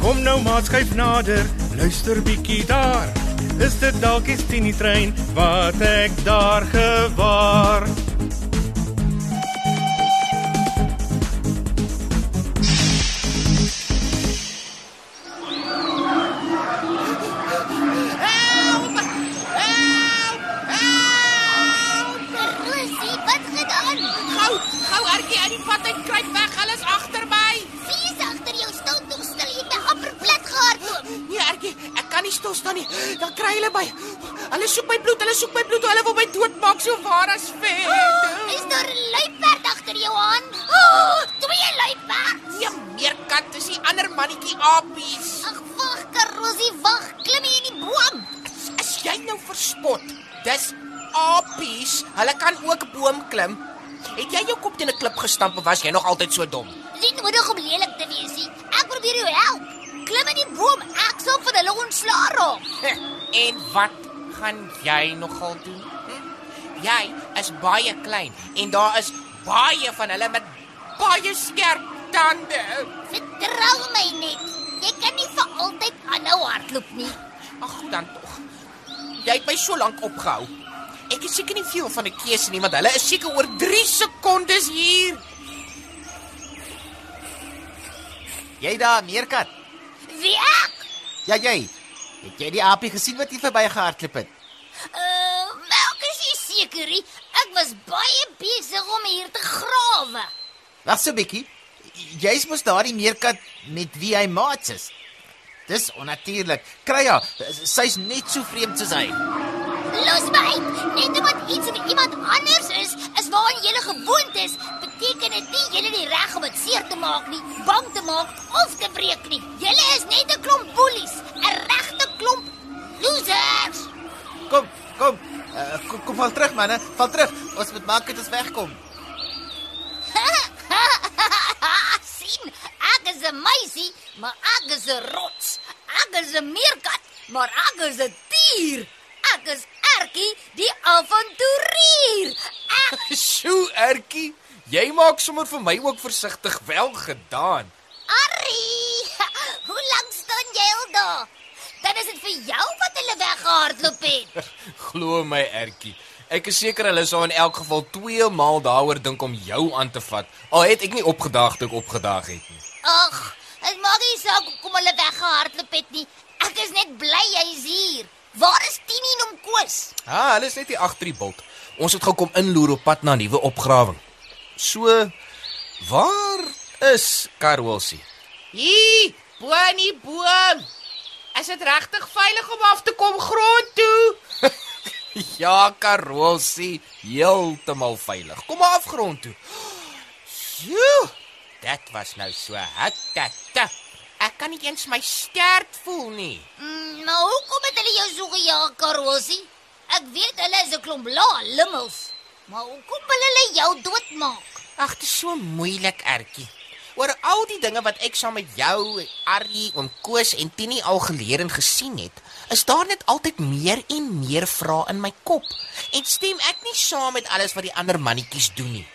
Kom nou maat skuif nader, luister bietjie daar. Is dit dalk die Tini trein wat ek daar gewaar? Ek kan nie. Dan kry hulle my. Hulle soek my bloed, hulle soek my bloed. Hulle wil my doodmaak so waar as vet. Is daar 'n luiperd agter jou aan? Oh, twee luiperds. Nee, meerkat, dis die ander mannetjie apies. Ag, wag, Rosie, wag. Klim hier in die boom. Is jy nou verspot? Dis apies. Hulle kan ook boom klim. Het jy jou kop teen 'n klip gestamp of was jy nog altyd so dom? Dis nie nodig om lelik te wees nie. Ek probeer jou help. Klim in die boom. Ek sal van hulle ontslaa raak. En wat gaan jy nogal doen? Hm? Jy is baie klein en daar is baie van hulle met baie skerp tande. Vertrou my net. Jy kan nie vir altyd aanhou hardloop nie. Ag, goed dan tog. Jy het my so lank opgehou. Ek is seker nie veel van 'n keuse nie, want hulle is seker oor 3 sekondes hier. Jy daar, meerkat. Wie ek? Ja, jy. Het jy die aapie gesien wat hier verby gehardloop het? Uh, melk is nie seker. Ek was baie besig om hier te grawe. Wag so 'n bietjie. Jy's mos daardie meerkat met wie hy maats is. Dis onnatuurlik. Kry haar. Sy's net so vreemd soos hy. Los my. Net omdat iets of iemand anders is, is waaraan jy gewoond is, beteken dit nie jy het die reg om dit seer te maak nie, bang te maak of te breek nie. Julle is net 'n klomp bullies, 'n regte klomp losers. Kom, kom. Uh, kom, kom val terug manne. Val terug. Ons moet maak dit ons wegkom. sien, ek is 'n meisie, maar ek is 'n rots. Ek is 'n meerkat, maar ek is 'n dier. Ek is Ertjie, die avonturier. Ek Sjoe, Ertjie, jy maak sommer vir my ook versigtig wel gedaan. Arrie, hoe lank staan jy al daar? Dan is dit vir jou wat hulle weggehardloop het. Glo my, Ertjie. Ek is seker hulle sou in elk geval twee maal daaroor dink om jou aan te vat. Al het ek nie opgedaag toe ek opgedaag het nie. Ag, dit maak nie saak hoekom hulle weggehardloop het nie. Ek is net bly jy's hier. Waar is Tini en hom Koos? Ah, hulle is net hier agter die bult. Ons het gekom inloer op pad na 'n nuwe opgrawing. So waar is Karolsie? Hier, bo in die boom. Is dit regtig veilig om af te kom grond toe? Ja, Karolsie, heeltemal veilig. Kom maar afgrond toe. Sjoe, dit was nou so hitte. Ek kan nie eens my stert voel nie. Mm, maar hoekom het hulle jou so gejaag, Karosie? Ek weet hulle is 'n klomp lae limmels. Maar hoekom wil hulle jou doodmaak? Ag, dit is so moeilik, Ertjie. Oor al die dinge wat ek saam met jou, Arrie, oom Koos en Tini al geleer en gesien het, is daar net altyd meer en meer vrae in my kop. En stem ek nie saam met alles wat die ander mannetjies doen nie.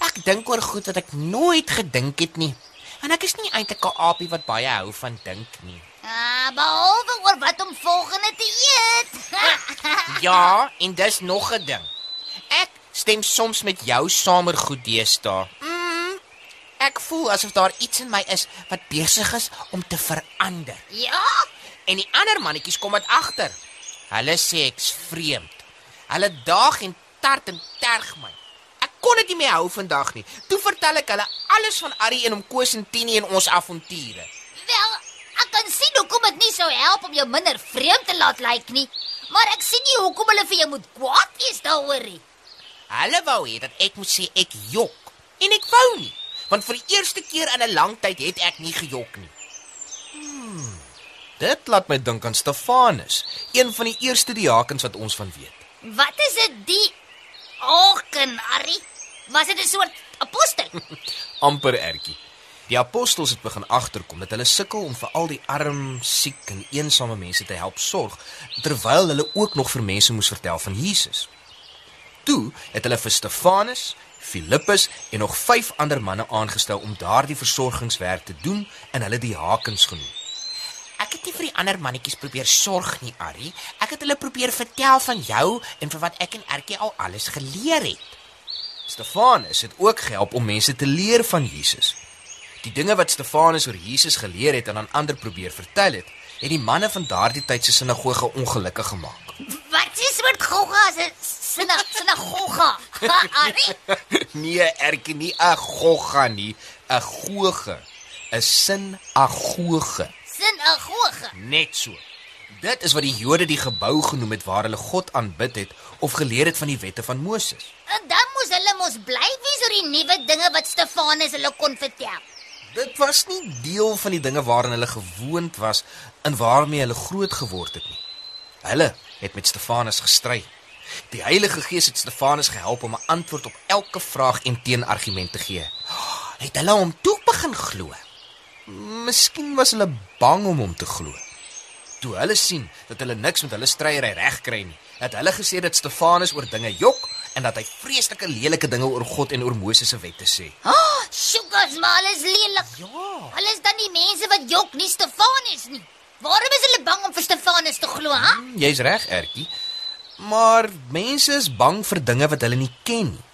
Ek dink oor goed wat ek nooit gedink het nie. En ek is nie eintlik 'n aapie wat baie hou van dink nie. Ah, behalwe oor wat om volgende te eet. Ja, en dis nog 'n ding. Ek stem soms met jou saam oor goed deesdae. Mm, ek voel asof daar iets in my is wat besig is om te verander. ja? En die ander mannetjies kom dit agter. Hulle sê ek's vreemd. Hulle daag en tart en terg my. Ek kon dit nie meer hou vandag nie. Toe vertel ek hulle alles van Arrie en hom Koos en Tini en ons avonture. Wel, ek kan sien hoekom dit nie sou help om jou minder vreemd te laat lyk nie. Maar ek sien nie hoekom hulle vir jou moet kwaad wees daaroor nie. Hulle wou hê dat ek moet sê ek jok en ek wou nie, want vir die eerste keer in 'n lang tyd het ek nie gejok nie. Dit laat my dink aan Stefanus, een van die eerste diakens wat ons van weet. Wat is dit die Oken, Arrie? Was dit 'n soort apostel? amper ertjie. Die apostels het begin agterkom dat hulle sukkel om vir al die arm, siek en eensame mense te help sorg, terwyl hulle ook nog vir mense moes vertel van Jesus. Toe het hulle vir Stefanus, Filippus en nog 5 ander manne aangestel om daardie versorgingswerk te doen en hulle die hakens genoem. Ek het nie vir die ander mannetjies probeer sorg nie, Arrie. Ek het hulle probeer vertel van jou en vir wat ek en Ertjie al alles geleer het. Stefanus het ook gehelp om mense te leer van Jesus. Die dinge wat Stefanus oor Jesus geleer het en aan ander probeer vertel het, het die manne van daardie tyd se sinagoge ongelukkig gemaak. Wat is soort gogga se sina sinagoga? Nee, erkie nie 'n gogga nie, 'n goge. 'n Sinagoge. sinagoge. Net so. Dit is wat die Jode die gebou genoem het waar hulle God aanbid het of geleer het van die wette van Moses. En dan moes hulle mos bly wees oor die nuwe dinge wat Stefanus hulle kon vertel. Dit was nie deel van die dinge waaraan hulle gewoond was en waarmee hulle groot geword het nie. Hulle het met Stefanus gestry. Die Heilige Gees het Stefanus gehelp om 'n antwoord op elke vraag en teenargument te gee. Het hulle hom toe begin glo? Miskien was hulle bang om hom te glo. Toe hulle sien dat hulle niks met hulle stryery reg kry nie, het hulle gesê dat Stefanus oor dinge jok en dat hy vreeslike lelike dinge oor God en oor Moses se wette sê. Ah, sugars maar is lelik. Ja. Hulle is dan die mense wat jok nie Stefanus nie. Waarom is hulle bang om vir Stefanus te glo, ha? Jy's reg, Ertjie. Maar mense is bang vir dinge wat hulle nie ken nie.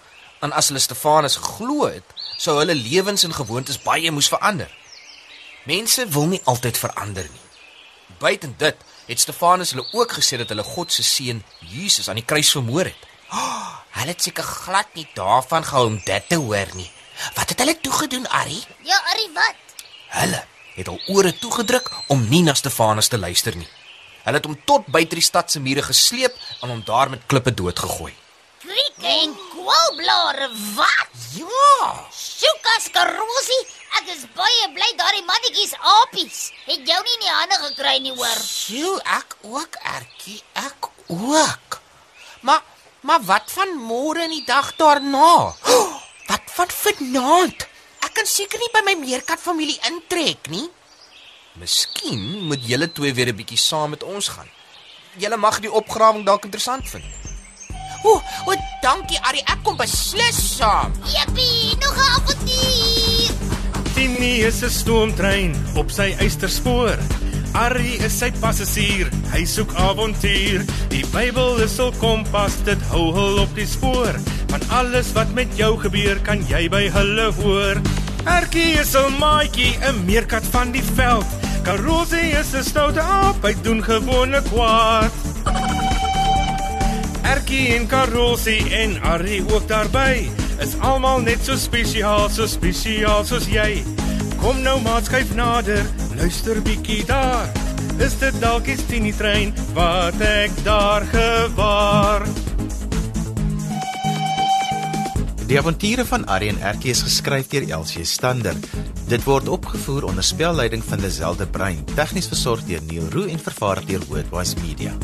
En as hulle Stefanus geglo het, sou hulle lewens en gewoontes baie moes verander. Mense wil nie altyd verander nie. Buiten dit het Stefanus hulle ook gesê dat hulle God se seun Jesus aan die kruis vermoor het. Hulle het seker glad nie daarvan gehou om dit te hoor nie. Wat het hulle toe gedoen, Arrie? Ja, Arrie, wat? Hulle het al ore toegedruk om nie na Stefanus te luister nie. Hulle het hom tot buite die stad se mure gesleep en hom daar met klippe doodgegooi. Krieke en kwalblare, wat? Ja. Sugars karosie, ek is baie bly daardie mannetjies apies. Het jou nie in die hande gekry nie, hoor. Sjoe, ek ook, Ertjie, ek ook. Maar maar wat van môre en die dag daarna? Wat van vanaand? Ek kan seker nie by my meerkat familie intrek nie. Miskien moet julle twee weer 'n bietjie saam met ons gaan. Julle mag die opgrawing dalk interessant vind. O, o, dankie Arrie, ek kom beslis saam. Jippie, nog 'n avontuur. Tini is 'n stoomtrein op sy eysterspoor. Arrie is sy passasier, hy soek avontuur. Die Bybel is hul kompas, dit hou hul op die spoor. Van alles wat met jou gebeur, kan jy by hulle hoor. Erkie is 'n maatjie, 'n meerkat van die veld. Karosie is 'n stoute aap, hy doen gewone kwaad. Erkie en Karosie en Arrie ook daarby is almal net so spesiaal, so spesiaal soos jy. Kom nou maat skuif nader, luister bietjie daar. Is dit dalk die Tini trein wat ek daar gewaar? Die avonture van Arrie en Erkie is geskryf deur Elsie Stander. Dit word opgevoer onder spelleiding van Lazelle de Bruin, tegnies versorg deur Neil Roo en vervaar deur Wordwise Media.